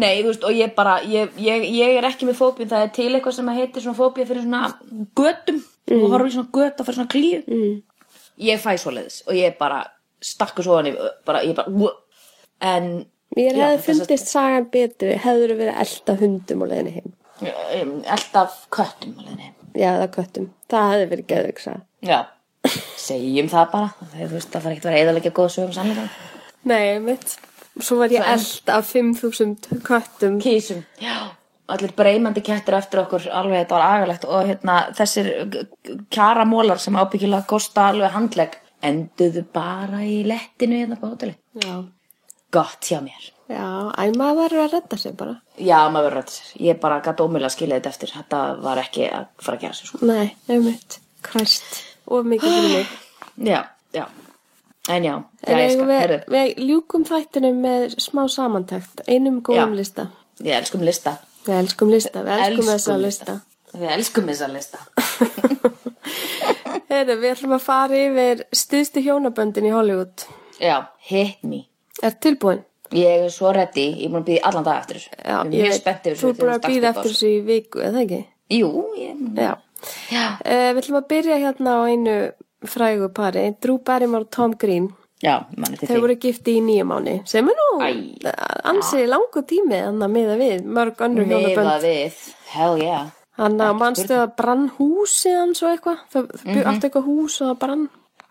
Nei, þú veist, og ég bara, ég, ég, ég er ekki með fóbíu, það er til eitthvað sem heitir svona fóbíu fyrir svona götum mm. og horfum í svona göt og fyrir svona klíu mm. Ég fæ svoleiðis og ég bara stakku svo hann bara, ég bara "Ú." En Mér hefði fundist sagan betri, hefður verið elda hundum og leiðinni heim. Alltaf köttum alveg nei. Já, það köttum. Það hefði verið geðvig saga. Já, segjum það bara það fara ekkert vera eðalega góð sögum sannleikann Nei, mitt. Svo var ég Svo en- eld af 5.000 köttum. Kísum, já Allir breymandi kettir eftir okkur alveg þetta var agalegt og hérna þessir kjara mólar sem ábyggilega kosta alveg handlegg enduðu bara í lettinu hérna på hóteli. Já. Gott hjá mér. Já, æ, maður verður að redda sig bara. Já, maður verður rætt sér. Ég bara gæti ómjölu að skilja þetta eftir. Þetta var ekki að fara að gera sér sko. Nei, einmitt. Kræst. of mikið fyrir mig Já, já En já, já En ég skal, herru við ljúkum þættinum með smá samantækt, einum góðum lista. Við elskum lista Við elskum lista, við elskum, þessa lista. Við elskum þessa lista Heyrðu, við ætlum að fara yfir stuðstu hjónaböndin í Hollywood. Já, hit me Er tilbúin? Ég er svo ready, ég er búin að býða allan dag eftir þessu Já, Ég er spennt yfir Þú er bara að býða eftir þessu þessu í viku, eða ekki? Jú, ég Já. Já, Uh, við ætlum að byrja hérna á einu frægu pari, Drew Barrymore og Tom Green. Já, manni til Þau því voru gifti í nýja mánu, sem er nú Æ. ansi langu tími þannig að miða við, mörg Miða hjónabönd. við, hell yeah Hann að mannstu að brann húsið hans og eitthvað, það mm Mhm. -hmm. eitthvað hús og það brann.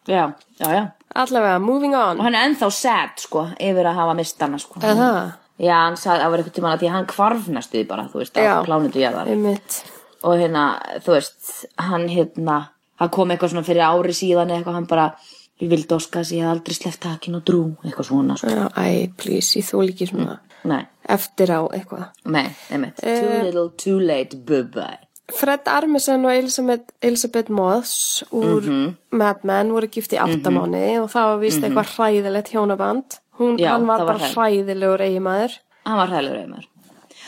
Já, já, já Allavega, moving on. Og hann er ennþá sad, sko, yfir að hafa mist hana, sko Er það? Já, hann sagði, það var eitthvað tíma að því að hann kvarf næstuði bara, þú veist, Já. á plánutu jarðar Einmitt. og hérna, þú veist, hann hérna, hann kom eitthvað svona fyrir ári síðan eitthvað, hann bara, ég vildi óska þess að ég hef aldrei sleppt takin og drú, eitthvað svona, sko. Æ, please, ég þól ekki svona Nei, eftir á eitthvað. nei, einmitt, Eh. too little, too late, bye-bye. Fred Armisen og Elisabeth, Elisabeth Moss úr Mhm. Mad Men voru gift í áttamáni og það var vist eitthvað hræðilegt hjónaband. Hún, Já, hann var var bara hræðilegt. hræðilegur eiginmaður. Hann var hræðilegur.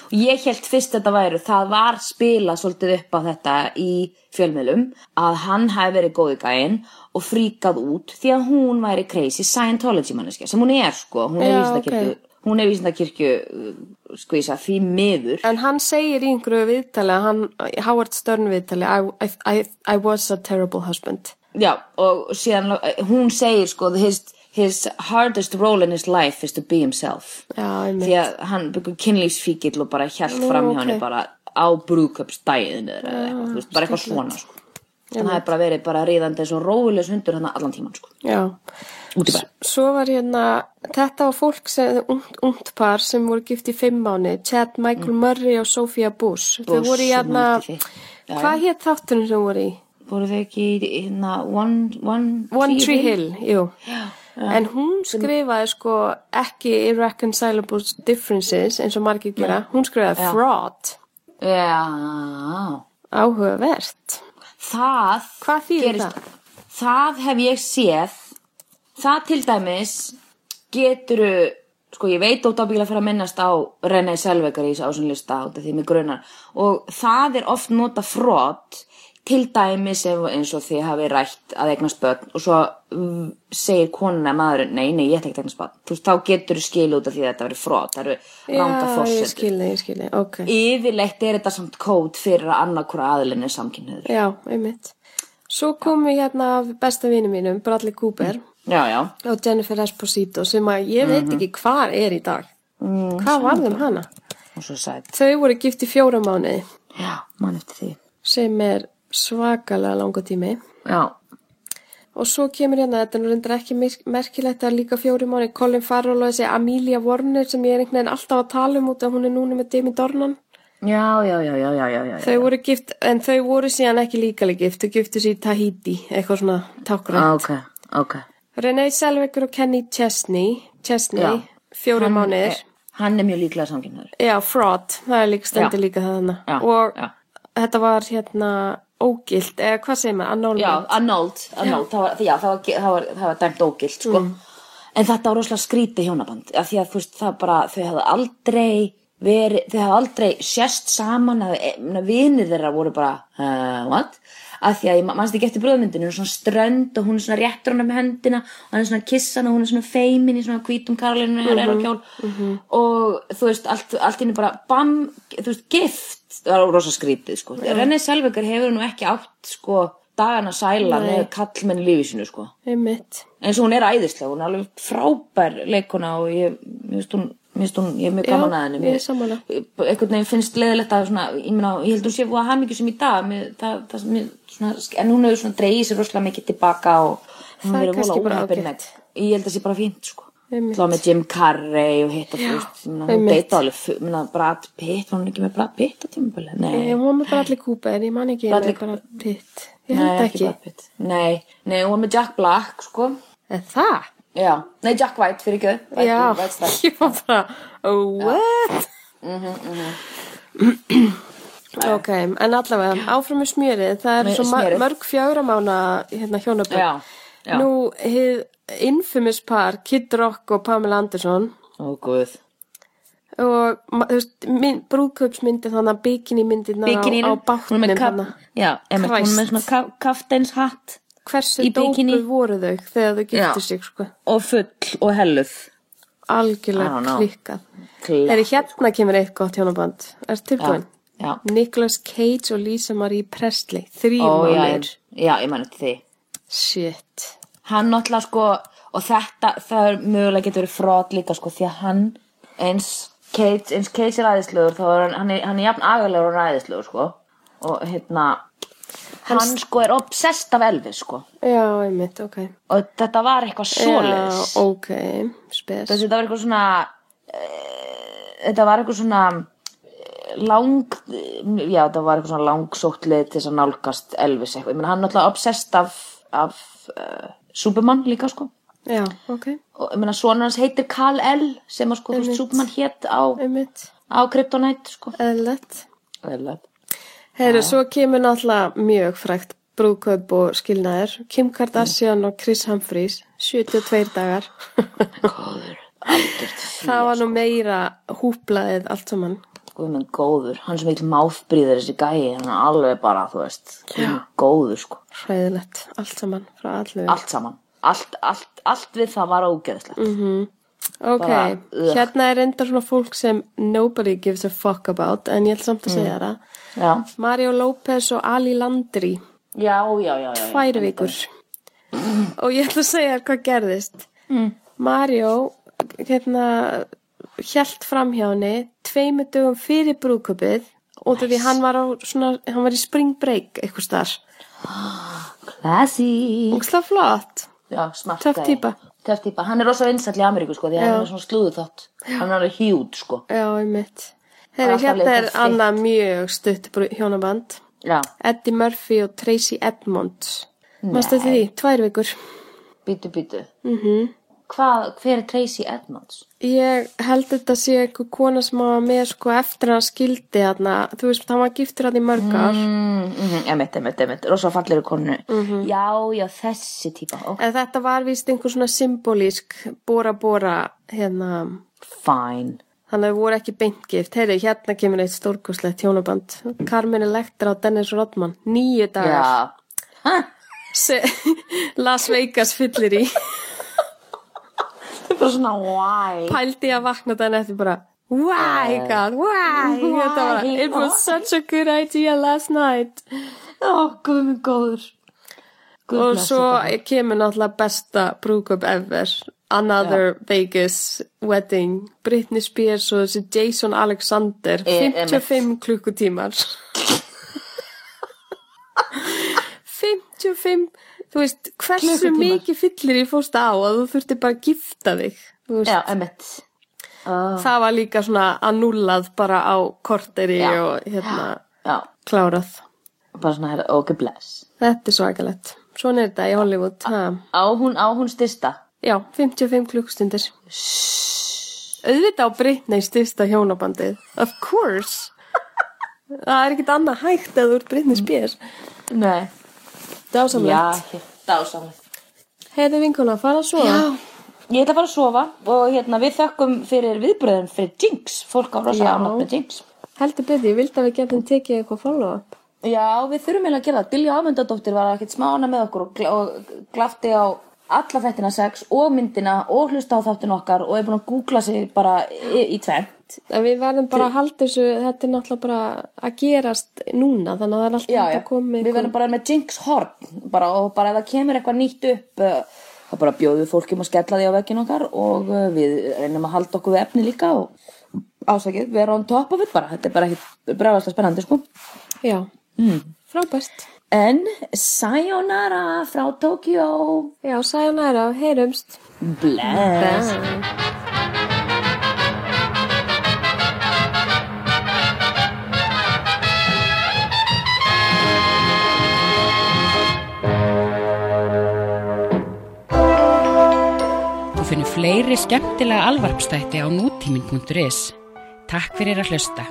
Og ég held fyrst þetta væru, það var spilað svolítið upp á þetta í fjölmiðlum, að hann hafi verið góði gæinn og fríkað út því að hún væri crazy Scientology manneskja, sem hún er sko, hún er Já, vísindakirkju, ok. hún er vísindakirkju, uh, sko því miður. En hann segir í einhverju viðtali, hann, Howard Stern viðtali, I, I, I, was a terrible husband. Já, og síðan, uh, hún segir sko, his, his hardest role in his life is to be himself. Já, því að hann byggur kynlífsfíkill og bara hjælt fram hjá ok. henni bara á brúköpsdæðin eða eitthvað, þú veist, bara eitthvað svona sko. Að það er bara verið bara ríðandi eins og róilegs hundur hann allan tíman sko. Já. Svo var hérna, þetta var fólk sem, ungt, ungt par sem voru gift í fimm mánu, Chad Michael Murray og Sophia Bush. Þau Mm. Bush, voru í hérna. Já, hvað hétt þátturinn sem voru í? voru þau ekki í hérna One, one, One Tree Hill, jú. Já, En hún skrifaði sko ekki irreconcilable differences eins og margir gera, hún skrifaði Já. fraud, já áhugavert. Það Hvað gerist- það? það hef ég séð það til dæmis geturu sko ég veit ótt ábyggilega fyrir að minnast á René Selvekar í þessu ásinn lista út af því mig grunar og það er oft nota frott til dæmis eins og þið hafi rætt að eignast börn og svo mm, segir konuna maðurinn, nei, nei, ég ætla ekki að eignast börn þú veist, þá getur þú skil út af því að þetta verið frott það eru ranga Já, ég skilði, ég skilði, ok. yfirleitt er þetta samt kód fyrir að annarkura aðilinn er samkynniður Já, einmitt. Svo komum við hérna af besta vinum mínum, Bradley Cooper já, já, og Jennifer Esposito sem að ég veit ekki hvar er í dag. mm, Hvað varðum hana? Þau voru gift í fjóra mánuði. Já, mann eftir því. Sem er svakalega langa tími. já, Og svo kemur hérna, þetta er nú reyndar ekki merk- merkilegt að líka fjóri mánuði Colin Farrell og þessi Amelia Warner sem ég er einhvern veginn alltaf að tala um út að hún er núna með Demi Dornan. já, já, já, já, já, já, já. Þau voru gift, en þau voru síðan ekki líkalega gift, þau giftu sér í Tahiti, eitthvað svona tákrænt. ok, ok Renee Selvegur og Kenny Chesney, Chesney, Já. fjóri Hann mánuðir. er- hann er mjög líklega samkynnaður Já, fraud, það er líka stendur Já. líka þarna. Já, og já. þetta var hérna ógilt, eða hvað segir maður, annálmend. já, annulled það það var, það var, það var dæmt ógilt sko. Mm. en þetta var rosalega skrítið hjónaband af því að þú veist, það bara, þau hafði aldrei verið, þau hafði aldrei sérst saman að vinir þeirra voru bara, uh, what? af því að ég mannst ekki eftir bröðmyndinu hún er svona strönd og hún er svona réttur hana með hendina og hann er svona kissan og hún er svona feimin í svona hvítum karlinu mm -hmm. kjól og þú veist, allt, allt inni bara bam, þú veist, gift það var rosa skrítið, sko. Renni Selvekar hefur nú ekki átt, sko dagana sæla Nei. með kallmenn í lífi sinu, sko. Einmitt. eins og hún er æðislega, hún er alveg frábær leikona og ég, finnst hún hún, ég er mjög gaman að henni. er einhvern veginn finnst leðilegt að svona, ég meina, ég held hún sé að hafa mikið sem í dag mér, það, það, mér, svona, en hún hefur svona dreigið sér rosalega mikið tilbaka og hún er verið vola með ég held að það sé bara fínt, sko Það með Jim Carrey og hitt og meina, hún deita alveg, Brad Pitt, var hún ekki með Brad Pitt á tímabili? Nei, hún var með Bradley Cooper, ég man ekki Bradley- með bara pitt. Ég held ekki ekki. Brad. Nei, nei, hún var með Jack Black, sko. En það? Já, nei, Jack White, fyrir ekki, White, Já, White ég var bara, oh, what? Ok, en allavega, áfram með smjörið, það er Með svo smjörið. mörg fjögra mána hérna hjónaböld. Já. Nú, hið infamous par, Kid Rock og Pamela Anderson Ó, guð. og, þú veist, mynd, brúðkaupsmyndi þannig að bikini myndirna á, á bátnum þannig. Já, einmitt, hún með svona ka kafteins hatt Hversu dópuð voru þau þegar þau Já. giftu sig, sko? og full og helluð. Algjörlega klikkað. Er hérna kemur eitt gott hjónaband. Er tilbúin? Nicolas Cage og Lisa Marie Presley. Ó, já, mánuðir. já, ég mani því. Shit. Hann náttúrulega sko, og þetta, það er mögulega getur verið frót líka sko, því að hann eins Cage, eins Cage er æðislegur, þá er hann, hann er, hann jafn agalegur og ræðislegur sko. Og hérna, hann sko er obsessed af Elvis sko. Já, einmitt, ok. Og þetta var eitthvað svoleiðis. Já, ok, spes. Þetta var eitthvað svona uh, þetta var eitthvað svona eh, lang já, þetta var eitthvað svona langsótt leið til þess að nálgast Elvis eitthvað, ég meina hann náttúrulega obsessed af, af uh, Superman líka sko Já, ok, og ég meina sonur hans heitir Kal El sem að sko, þú veist, Einmitt. Superman hétt á, einmitt, á Kryptonite sko eðlilegt. Vel, Heyru, svo kemur náttúrulega mjög frækt brúðkaup og skilnaðir. Kim Kardashian og Chris Humphries, 72 dagar. góður, algjört Það var nú meira húplaðið allt saman. Guð minn góður, hann sem eitthvað máfbríður þessi gæi, hann er alveg bara, þú veist, Guð minn góður sko, Hræðilegt, allt saman, allt saman, allt, allt, allt við það var ógeðslegt. Ok, bara, hérna er enda svona fólk sem nobody gives a fuck about, en ég ætla samt að segja það. Já, Mario López og Ali Landry, já, já, já, já. tvær vikur. Og ég ætla að segja hvað gerðist. Mario, hérna, hjælt fram hjá henni tveimur dögum fyrir brúðköpið og því hann var á svona, hann var í spring break eitthvað starf. Classy. Úksla flott. Já, smart Töff týpa. Töff típa. Hann er rosa vinsall í Ameríku, sko, því Já. hann er svona slúðu þátt. Hann er alveg hjút, sko. Já, einmitt. Þeirra, Alltaf hérna er annað mjög stutt hjónaband. Já, Eddie Murphy og Tracy Edmonds. Mástu því, tvær vikur. býtu, býtu. Mm -hmm. Hvað, hver er Tracy Edmonds? Ég held þetta sé eitthvað kona sem var með sko eftir hann skildi þarna, þú veist, hann var giftur hann í mörg ár. Mm, mm, emitt, emitt, emitt. Rosa fallir konu. Já, já, þessi típa. Ok, En þetta var víst einhver svona symbolísk bóra hérna, fine. þannig að þau voru ekki beintgift. Heyri, hérna kemur eitt stórkoslegt hjónaband. Carmen Electra og Dennis Rodman, nýju dagar. Já. Las Vegas fyllir í. Það er bara svona, why? Pældi ég að vakna þannig eftir bara, why God, why? Þetta var, Why? it was such a good idea last night. Ó, guð minn góður. Og svo þetta. kemur náttúrulega besta brúkup ever. Another Vegas wedding. Britney Spears og þessi Jason Alexander. E- 55 klukkutímar. 55, þú veist, hversu mikið fyllir í fórst á að þú þurfti bara að gifta þig. Já, emitt. það var líka svona annúlað bara á korteri Já. og hérna Já, klárað. bara svona, hérna, ok, bless. Þetta er svakalegt. Svona er þetta í Hollywood. Ha. Á hún, á hún styrsta? Já, 55 klukkustundir. Auðvitað á Britney styrsta hjónabandið. Of course. Það er ekkert annað hægt að þú ert Britney Spears. Nei. Dásamlegt. Dásamlegt. Heiði vinkona, fara að sofa. Já, ég ætla að fara að sofa og hérna við þökkum fyrir viðbröðin fyrir Jinx, fólk á rosa með Jinx. Heldur betur, ég vildi að við getum tekið eitthvað follow-up. Já, við þurfum eiginlega að gera það. Dilja Ámundadóttir var ekkert smána með okkur og glafti á alla þættina sex og myndina og hlusta á þáttin okkar og er búin að googla sig bara í, í tvent. En við verðum bara að halda þessu, þetta er náttúrulega bara að gerast núna, þannig að það er alltaf Já, já, að koma við verðum bara með Jinx horn bara, og bara ef það kemur eitthvað nýtt upp uh, þá bara bjóðum við fólkjum að skella því á veggin okkar og uh, við reynum að halda okkur við efni líka og ásakið, við erum on top of it bara, þetta er bara ekki bregðast spennandi sko Já, mm. frábært. En sayonara frá Tokyo Já, sæjónæra, heyrumst. bless Bye. Þú finnur fleiri skemmtilega alvarpstætti á nútímin.is. Takk fyrir að hlusta.